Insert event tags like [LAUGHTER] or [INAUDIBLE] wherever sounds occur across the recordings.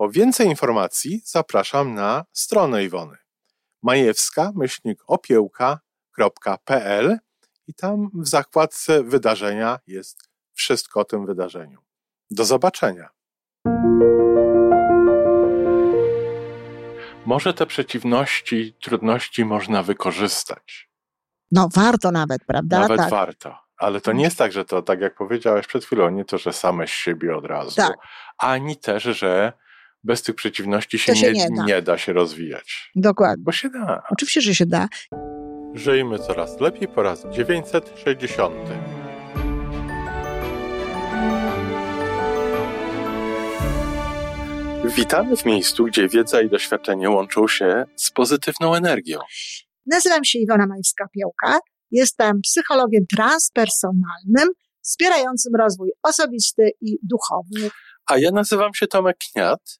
Po więcej informacji zapraszam na stronę Iwony majewska-opiełka.pl i tam w zakładce wydarzenia jest wszystko o tym wydarzeniu. Do zobaczenia. Może te przeciwności, trudności można wykorzystać. No warto nawet, prawda? Nawet tak. warto. Ale to nie jest tak, że to, tak jak powiedziałeś przed chwilą, nie to, że same z siebie od razu, Tak. ani też, że bez tych przeciwności się, się nie, nie da. nie da się rozwijać. Dokładnie. Bo się da. Oczywiście, że się da. Żyjmy coraz lepiej po raz 960. Witamy w miejscu, gdzie wiedza i doświadczenie łączą się z pozytywną energią. Nazywam się Iwona Majewska-Piołka. Jestem psychologiem transpersonalnym, wspierającym rozwój osobisty i duchowy. A ja nazywam się Tomek Kniat.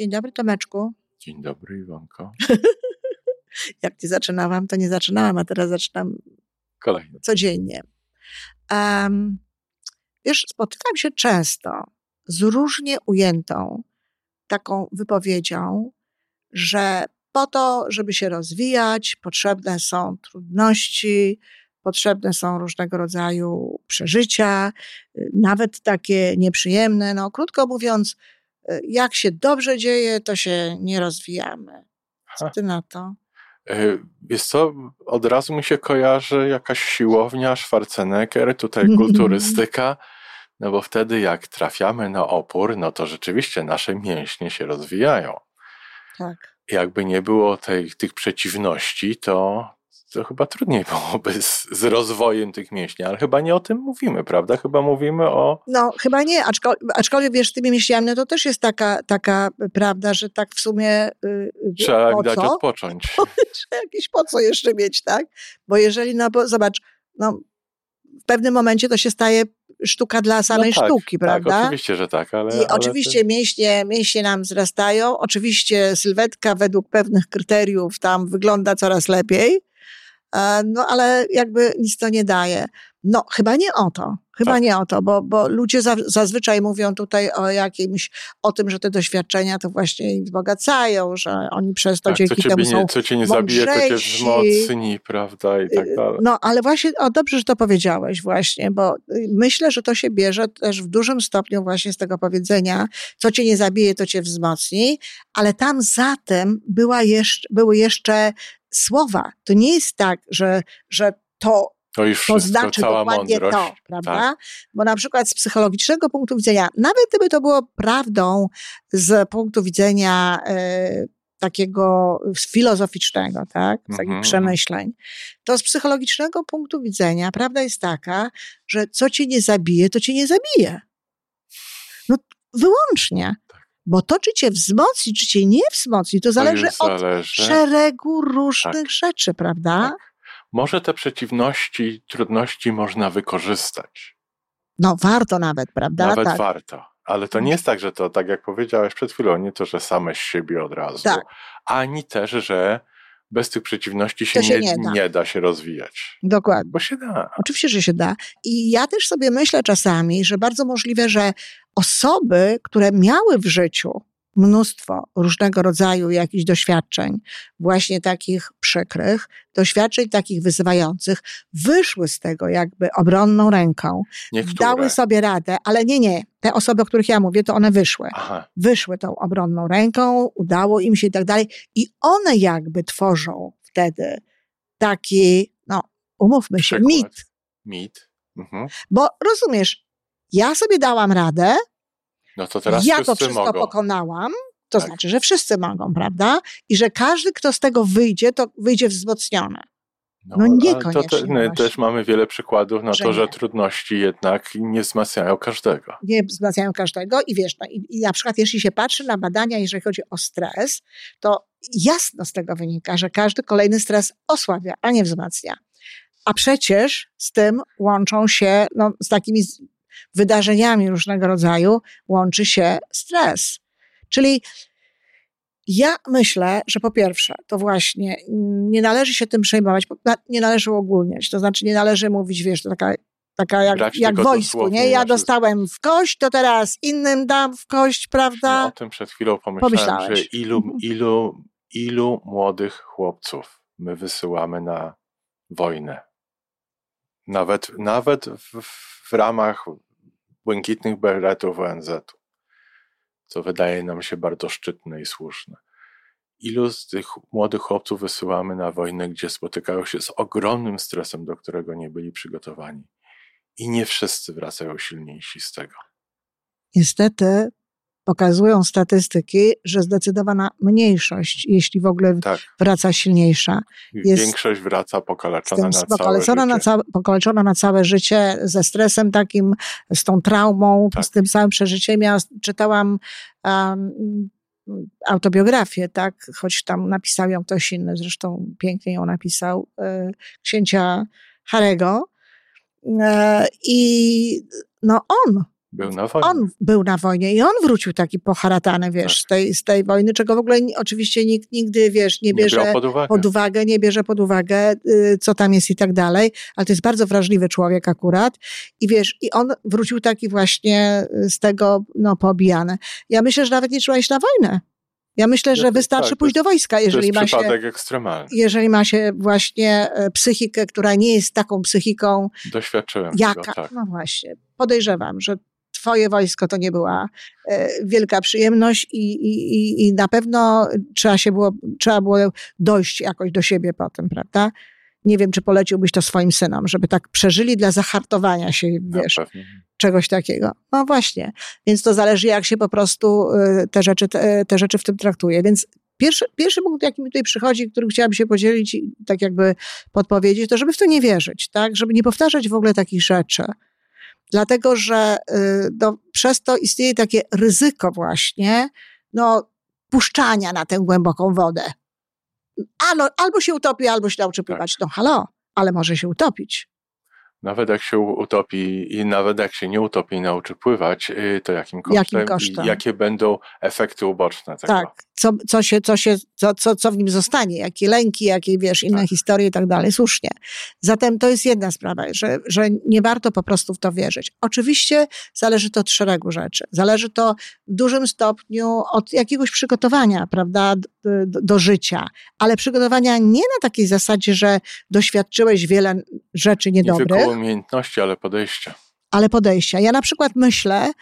Dzień dobry, Tomeczku. Dzień dobry, Iwonko. [LAUGHS] Jak nie zaczynałam, to nie zaczynałam, a teraz zaczynam Kolejny. codziennie. Um, wiesz, spotykam się często z różnie ujętą taką wypowiedzią, że po to, żeby się rozwijać, potrzebne są trudności, potrzebne są różnego rodzaju przeżycia, y, nawet takie nieprzyjemne. No, krótko mówiąc, jak się dobrze dzieje, to się nie rozwijamy. Co ty na to? E, Wiesz co, od razu mi się kojarzy jakaś siłownia, Schwarzenegger, tutaj kulturystyka, [LAUGHS] no bo wtedy jak trafiamy na opór, no to rzeczywiście nasze mięśnie się rozwijają. Tak. Jakby nie było tej, tych przeciwności, to, to chyba trudniej byłoby z, z rozwojem tych mięśni, ale chyba nie o tym mówimy, prawda? Chyba mówimy o... No, chyba nie, aczkolwiek, aczkolwiek wiesz, z tymi mięśniami, no to też jest taka, taka prawda, że tak w sumie y, Trzeba po dać co? odpocząć. [LAUGHS] Trzeba jakieś po co jeszcze mieć, tak? Bo jeżeli, no bo zobacz, no w pewnym momencie to się staje sztuka dla samej no tak, sztuki, prawda? Tak, oczywiście, że tak, ale... I ale oczywiście mięśnie, mięśnie nam wzrastają, oczywiście sylwetka według pewnych kryteriów tam wygląda coraz lepiej, no ale jakby nic to nie daje. No chyba nie o to, chyba Tak. nie o to, bo, bo ludzie za, zazwyczaj mówią tutaj o jakimś, o tym, że te doświadczenia to właśnie ich wzbogacają, że oni przez to tak, dzięki temu są nie, co cię nie zabije, to cię wzmocni, prawda, i tak Y, dalej. No, ale właśnie, o dobrze, że to powiedziałeś właśnie, bo y, myślę, że to się bierze też w dużym stopniu właśnie z tego powiedzenia, co cię nie zabije, to cię wzmocni, ale tam za tym była jeszcze, były jeszcze słowa. To nie jest tak, że, że to To już to wszystko, znaczy dokładnie mądrość. to, prawda? Tak. Bo na przykład z psychologicznego punktu widzenia, nawet gdyby to było prawdą z punktu widzenia e, takiego filozoficznego, tak, z takich Mhm, przemyśleń, to z psychologicznego punktu widzenia prawda jest taka, że co cię nie zabije, to cię nie zabije. No wyłącznie. Bo to, czy cię wzmocni, czy cię nie wzmocni, to To zależy już od zależy. szeregu różnych Tak. rzeczy, prawda? Tak. Może te przeciwności, trudności można wykorzystać. No warto nawet, prawda? Nawet tak. warto. Ale to nie jest tak, że to, tak jak powiedziałeś przed chwilą, nie to, że same z siebie od razu. Tak. Ani też, że bez tych przeciwności się, To się nie, nie da. nie da się rozwijać. Dokładnie. Bo się da. Oczywiście, że się da. I ja też sobie myślę czasami, że bardzo możliwe, że osoby, które miały w życiu mnóstwo różnego rodzaju jakichś doświadczeń, właśnie takich przykrych, doświadczeń takich wyzywających, wyszły z tego jakby obronną ręką, Niektóre. dały sobie radę, ale nie, nie, te osoby, o których ja mówię, to one wyszły. Aha, Wyszły tą obronną ręką, udało im się i tak dalej, i one jakby tworzą wtedy taki, no, umówmy się, Przykład. mit. mit. Mhm. Bo rozumiesz, ja sobie dałam radę, No to teraz ja to wszystko mogą. pokonałam, to Tak. znaczy, że wszyscy mogą, prawda? I że każdy, kto z tego wyjdzie, to wyjdzie wzmocniony. no ale niekoniecznie To te, no, też mamy wiele przykładów na Że to, że nie. trudności jednak nie wzmacniają każdego. Nie wzmacniają każdego i wiesz, no, i, i na przykład jeśli się patrzy na badania, jeżeli chodzi o stres, to jasno z tego wynika, że każdy kolejny stres osłabia, a nie wzmacnia. A przecież z tym łączą się, no, z takimi wydarzeniami różnego rodzaju, łączy się stres. Czyli ja myślę, że po pierwsze, to właśnie nie należy się tym przejmować, nie należy uogólniać. To znaczy, nie należy mówić, wiesz, to taka, taka jak, Brać jak wojsku, nie? Ja na wszystko. dostałem w kość, to teraz innym dam w kość, Ja o prawda? tym przed chwilą pomyślałem, Pomyślałeś. że ilu, Mhm. ilu, ilu młodych chłopców my wysyłamy na wojnę. Nawet, nawet w, w ramach błękitnych beretów ONZ-u, co wydaje nam się bardzo szczytne i słuszne. Ilu z tych młodych chłopców wysyłamy na wojnę, gdzie spotykają się z ogromnym stresem, do którego nie byli przygotowani. I nie wszyscy wracają silniejsi z tego. Niestety pokazują statystyki, że zdecydowana mniejszość, jeśli w ogóle Tak. wraca silniejsza, Jest- Większość wraca pokaleczona na całe pokaleczona na, życie. całe, pokaleczona na całe życie, ze stresem takim, z tą traumą, Tak. z tym całym przeżyciem. Ja czytałam um, autobiografię, tak, choć tam napisał ją ktoś inny, zresztą pięknie ją napisał, e, księcia Harego. E, I no on Był na wojnie. on był na wojnie i on wrócił taki poharatany, wiesz, Tak. z, tej, z tej wojny, czego w ogóle oczywiście nikt nigdy, wiesz, nie nie bierze brał pod uwagę. pod uwagę, nie bierze pod uwagę, y, co tam jest i tak dalej, ale to jest bardzo wrażliwy człowiek akurat i wiesz, i on wrócił taki właśnie y, z tego, no, poobijany. Ja myślę, że nawet nie trzeba iść na wojnę. Ja myślę, że to- wystarczy tak, pójść do wojska, jeżeli ma się, ekstremalny. jeżeli ma się właśnie e, psychikę, która nie jest taką psychiką, Doświadczyłem Jaka? tego, tak. No właśnie. Podejrzewam, że twoje wojsko to nie była e, wielka przyjemność i, i, i- na pewno trzeba się było, trzeba było dojść jakoś do siebie potem, prawda? Nie wiem, czy poleciłbyś to swoim synom, żeby tak przeżyli dla zahartowania się, No, wiesz, pewnie. czegoś takiego. No właśnie. Więc to zależy, jak się po prostu y, te rzeczy, te, te rzeczy w tym traktuje. Więc pierwszy, pierwszy punkt, jaki mi tutaj przychodzi, którym chciałabym się podzielić i tak jakby podpowiedzieć, to żeby w to nie wierzyć, tak? Żeby nie powtarzać w ogóle takich rzeczy. Dlatego, że y, no, przez to istnieje takie ryzyko właśnie, no, puszczania na tę głęboką wodę. Albo, albo się utopi, albo się nauczy pływać. No halo, ale może się utopić. Nawet jak się utopi i nawet jak się nie utopi i nauczy pływać, y, to jakim kosztem, Jakim kosztem? jakie będą efekty uboczne tego. Tak, co, co, się, co, się, co, co, co w nim zostanie, jakie lęki, jakie wiesz, inne Tak. historie i tak dalej, słusznie. Zatem to jest jedna sprawa, że, że nie warto po prostu w to wierzyć. Oczywiście zależy to od szeregu rzeczy. Zależy to w dużym stopniu od jakiegoś przygotowania, prawda, do, do, życia, ale przygotowania nie na takiej zasadzie, że doświadczyłeś wiele rzeczy Nie umiejętności, ale podejścia. ale podejścia. Ja na przykład myślę,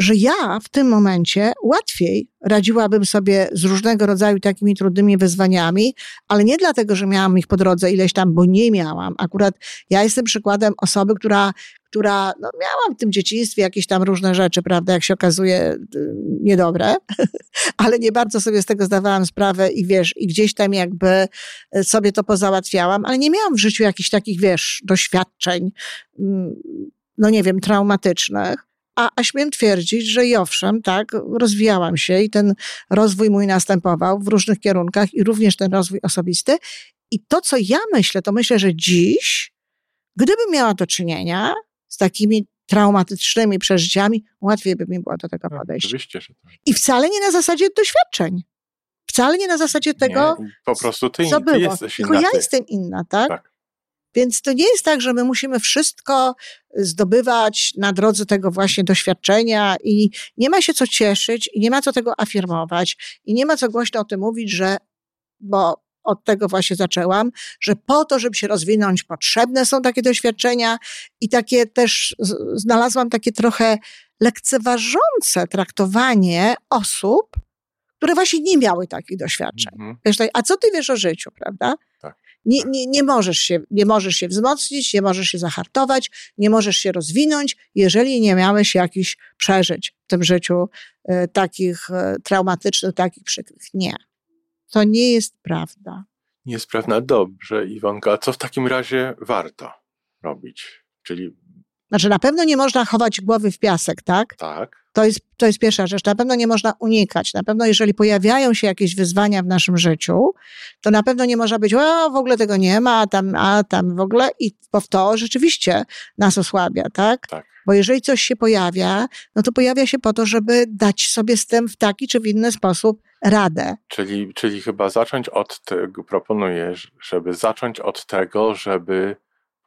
że ja w tym momencie łatwiej radziłabym sobie z różnego rodzaju takimi trudnymi wyzwaniami, ale nie dlatego, że miałam ich po drodze ileś tam, bo nie miałam. Akurat ja jestem przykładem osoby, która, która no, miała w tym dzieciństwie jakieś tam różne rzeczy, prawda, jak się okazuje, y, niedobre, [LAUGHS] ale nie bardzo sobie z tego zdawałam sprawę i wiesz, i gdzieś tam jakby y, sobie to pozałatwiałam, ale nie miałam w życiu jakichś takich, wiesz, doświadczeń, mm, no nie wiem, traumatycznych. A, a śmiem twierdzić, że i owszem, tak, rozwijałam się i ten rozwój mój następował w różnych kierunkach i również ten rozwój osobisty. I to, co ja myślę, to myślę, że dziś, gdybym miała do czynienia z takimi traumatycznymi przeżyciami, łatwiej by mi było do tego No, podejść. Oczywiście, że tak. I wcale nie na zasadzie doświadczeń. Wcale nie na zasadzie tego, nie, po prostu ty, co ty było. jesteś Tylko inna. ja ty. jestem inna, tak? Tak. Więc to nie jest tak, że my musimy wszystko zdobywać na drodze tego właśnie doświadczenia i nie ma się co cieszyć i nie ma co tego afirmować i nie ma co głośno o tym mówić, że, bo od tego właśnie zaczęłam, że po to, żeby się rozwinąć, potrzebne są takie doświadczenia i takie też znalazłam takie trochę lekceważące traktowanie osób, które właśnie nie miały takich doświadczeń. Mhm. Wiesz, tak, a co ty wiesz o życiu, prawda? Tak. Nie, nie, nie, możesz się, nie możesz się wzmocnić, nie możesz się zahartować, nie możesz się rozwinąć, jeżeli nie miałeś jakichś przeżyć w tym życiu e, takich e, traumatycznych, takich przykrych. Nie. To nie jest prawda. Nie jest prawda. Dobrze, Iwonka. A co w takim razie warto robić? Czyli znaczy, na pewno nie można chować głowy w piasek, tak? Tak. To jest, to jest pierwsza rzecz. Na pewno nie można unikać. Na pewno, jeżeli pojawiają się jakieś wyzwania w naszym życiu, to na pewno nie można być, o, w ogóle tego nie ma, a tam, a tam w ogóle. I bo to rzeczywiście nas osłabia, tak? Tak. Bo jeżeli coś się pojawia, no to pojawia się po to, żeby dać sobie z tym w taki czy w inny sposób radę. Czyli, czyli chyba zacząć od tego, proponuję, żeby zacząć od tego, żeby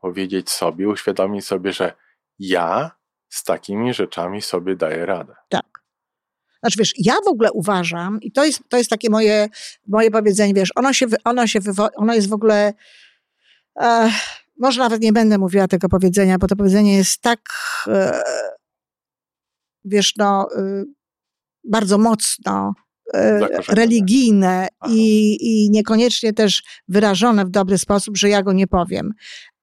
powiedzieć sobie, uświadomić sobie, że ja z takimi rzeczami sobie daję radę. Tak. Znaczy, wiesz, ja w ogóle uważam, i to jest, to jest takie moje, moje powiedzenie, wiesz, ono się, ono się, ono jest w ogóle, e, może nawet nie będę mówiła tego powiedzenia, bo to powiedzenie jest tak, e, wiesz, no, e, bardzo mocno religijne i, i niekoniecznie też wyrażone w dobry sposób, że ja go nie powiem.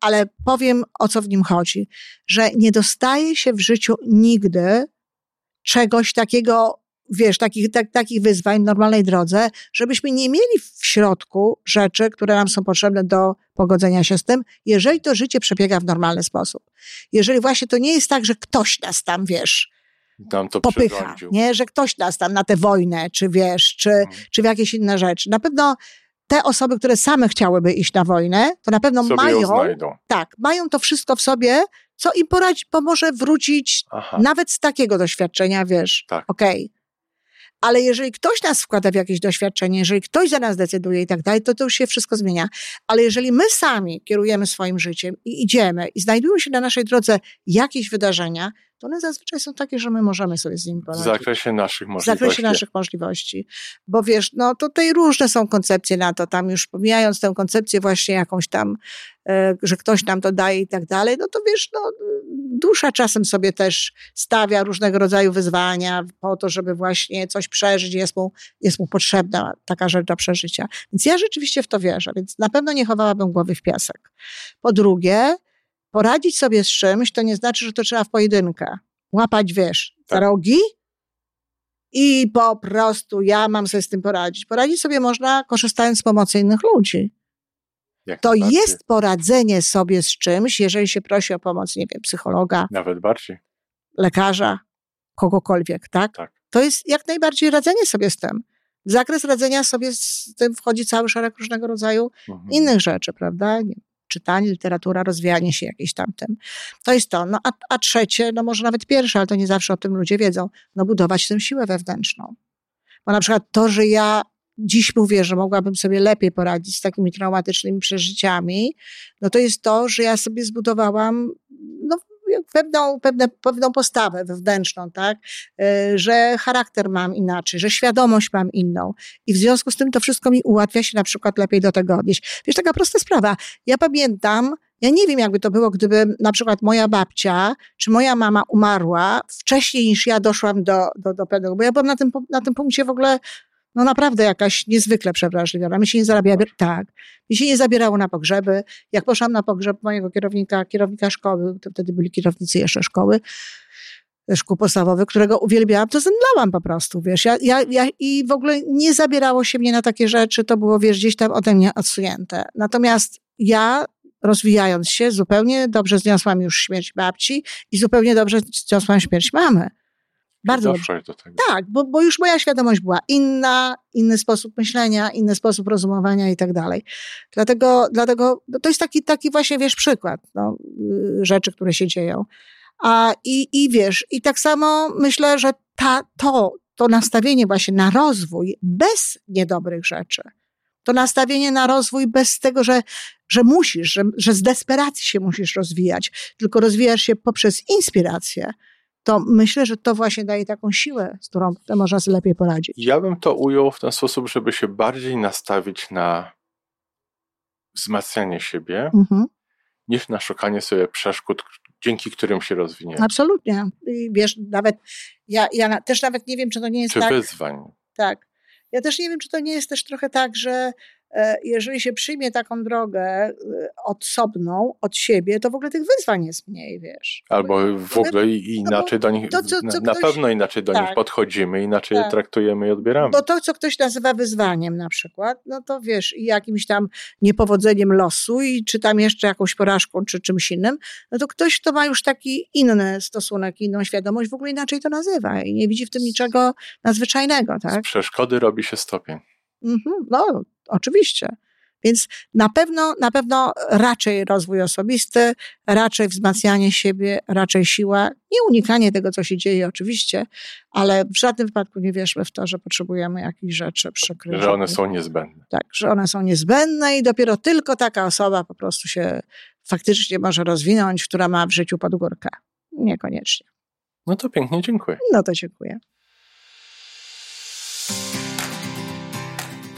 Ale powiem o co w nim chodzi, że nie dostaje się w życiu nigdy czegoś takiego, wiesz, takich, tak, takich wyzwań w normalnej drodze, żebyśmy nie mieli w środku rzeczy, które nam są potrzebne do pogodzenia się z tym, jeżeli to życie przebiega w normalny sposób. Jeżeli właśnie to nie jest tak, że ktoś nas tam, wiesz, to popycha, nie? że ktoś nas tam na tę wojnę, czy wiesz, czy, hmm. czy w jakieś inne rzeczy. Na pewno te osoby, które same chciałyby iść na wojnę, to na pewno sobie mają, tak, mają to wszystko w sobie, co im poradzi, pomoże wrócić Aha. nawet z takiego doświadczenia, wiesz, tak. okej. Okay. Ale jeżeli ktoś nas wkłada w jakieś doświadczenie, jeżeli ktoś za nas decyduje i tak dalej, to to już się wszystko zmienia. Ale jeżeli my sami kierujemy swoim życiem i idziemy i znajdują się na naszej drodze jakieś wydarzenia, to one zazwyczaj są takie, że my możemy sobie z nimi poradzić. W zakresie naszych możliwości. W zakresie naszych możliwości. Bo wiesz, no tutaj różne są koncepcje na to, tam już pomijając tę koncepcję właśnie jakąś tam, e, że ktoś nam to daje i tak dalej, no to wiesz, no dusza czasem sobie też stawia różnego rodzaju wyzwania po to, żeby właśnie coś przeżyć, jest mu, jest mu potrzebna taka rzecz do przeżycia. Więc ja rzeczywiście w to wierzę, więc na pewno nie chowałabym głowy w piasek. Po drugie, poradzić sobie z czymś, to nie znaczy, że to trzeba w pojedynkę. Łapać, wiesz, tak. rogi i po prostu ja mam sobie z tym poradzić. Poradzić sobie można korzystając z pomocy innych ludzi. Jak to jest poradzenie sobie z czymś, jeżeli się prosi o pomoc, nie wiem, psychologa. Nawet bardziej. Lekarza, kogokolwiek, tak? tak? To jest jak najbardziej radzenie sobie z tym. W zakres radzenia sobie z tym wchodzi cały szereg różnego rodzaju mhm. innych rzeczy, prawda? Czytanie, literatura, rozwijanie się jakieś tamtym. To jest to. No, a, a trzecie, no może nawet pierwsze, ale to nie zawsze o tym ludzie wiedzą, no budować tę siłę wewnętrzną. Bo na przykład to, że ja dziś mówię, że mogłabym sobie lepiej poradzić z takimi traumatycznymi przeżyciami, no to jest to, że ja sobie zbudowałam no, pewną, pewne, pewną postawę wewnętrzną, tak? E, że charakter mam inaczej, że świadomość mam inną. I w związku z tym to wszystko mi ułatwia się na przykład lepiej do tego odnieść. Wiesz, taka prosta sprawa. Ja pamiętam, ja nie wiem, jakby to było, gdyby na przykład moja babcia czy moja mama umarła wcześniej niż ja doszłam do, do, do pewnego, bo ja byłam na tym, na tym punkcie w ogóle no naprawdę jakaś niezwykle przewrażliwiona. Mi się nie zarabia, tak, mi się nie zabierało na pogrzeby. Jak poszłam na pogrzeb mojego kierownika, kierownika szkoły, to wtedy byli kierownicy jeszcze szkoły, szkół podstawowych, którego uwielbiałam, to zemdlałam po prostu, wiesz. Ja, ja, ja, I w ogóle nie zabierało się mnie na takie rzeczy, to było, wiesz, gdzieś tam ode mnie odsunięte. Natomiast ja rozwijając się, zupełnie dobrze zniosłam już śmierć babci i zupełnie dobrze zniosłam śmierć mamy. Bardzo dobrze. do tego. Tak, bo, bo już moja świadomość była inna, inny sposób myślenia, inny sposób rozumowania i tak dalej. Dlatego, dlatego no to jest taki, taki właśnie, wiesz, przykład no, y, rzeczy, które się dzieją. A, i, I wiesz, i tak samo myślę, że ta, to, to nastawienie właśnie na rozwój bez niedobrych rzeczy, to nastawienie na rozwój bez tego, że, że musisz, że, że z desperacji się musisz rozwijać, tylko rozwijasz się poprzez inspirację, to myślę, że to właśnie daje taką siłę, z którą można sobie lepiej poradzić. Ja bym to ujął w ten sposób, żeby się bardziej nastawić na wzmacnianie siebie, mhm. niż na szukanie sobie przeszkód, dzięki którym się rozwinie. Absolutnie. I wiesz, nawet ja, ja też nawet nie wiem, czy to nie jest czy tak. wyzwań. Tak. Ja też nie wiem, czy to nie jest też trochę tak, że jeżeli się przyjmie taką drogę e, osobną od siebie, to w ogóle tych wyzwań jest mniej, wiesz. Albo w ogóle inaczej do nich, to, co, co na, ktoś, pewno inaczej do tak, nich podchodzimy, inaczej tak. je traktujemy i odbieramy. Bo to, co ktoś nazywa wyzwaniem na przykład, no to wiesz, i jakimś tam niepowodzeniem losu i czy tam jeszcze jakąś porażką, czy czymś innym, no to ktoś, kto ma już taki inny stosunek, inną świadomość, w ogóle inaczej to nazywa i nie widzi w tym niczego nadzwyczajnego, tak? Z przeszkody robi się stopień. Mhm, no, oczywiście. Więc na pewno, na pewno raczej rozwój osobisty, raczej wzmacnianie siebie, raczej siła, nie unikanie tego, co się dzieje oczywiście, ale w żadnym wypadku nie wierzmy w to, że potrzebujemy jakichś rzeczy przykryć. Że one są niezbędne. Tak, że one są niezbędne i dopiero tylko taka osoba po prostu się faktycznie może rozwinąć, która ma w życiu podgórkę. Niekoniecznie. No to pięknie dziękuję. No to dziękuję.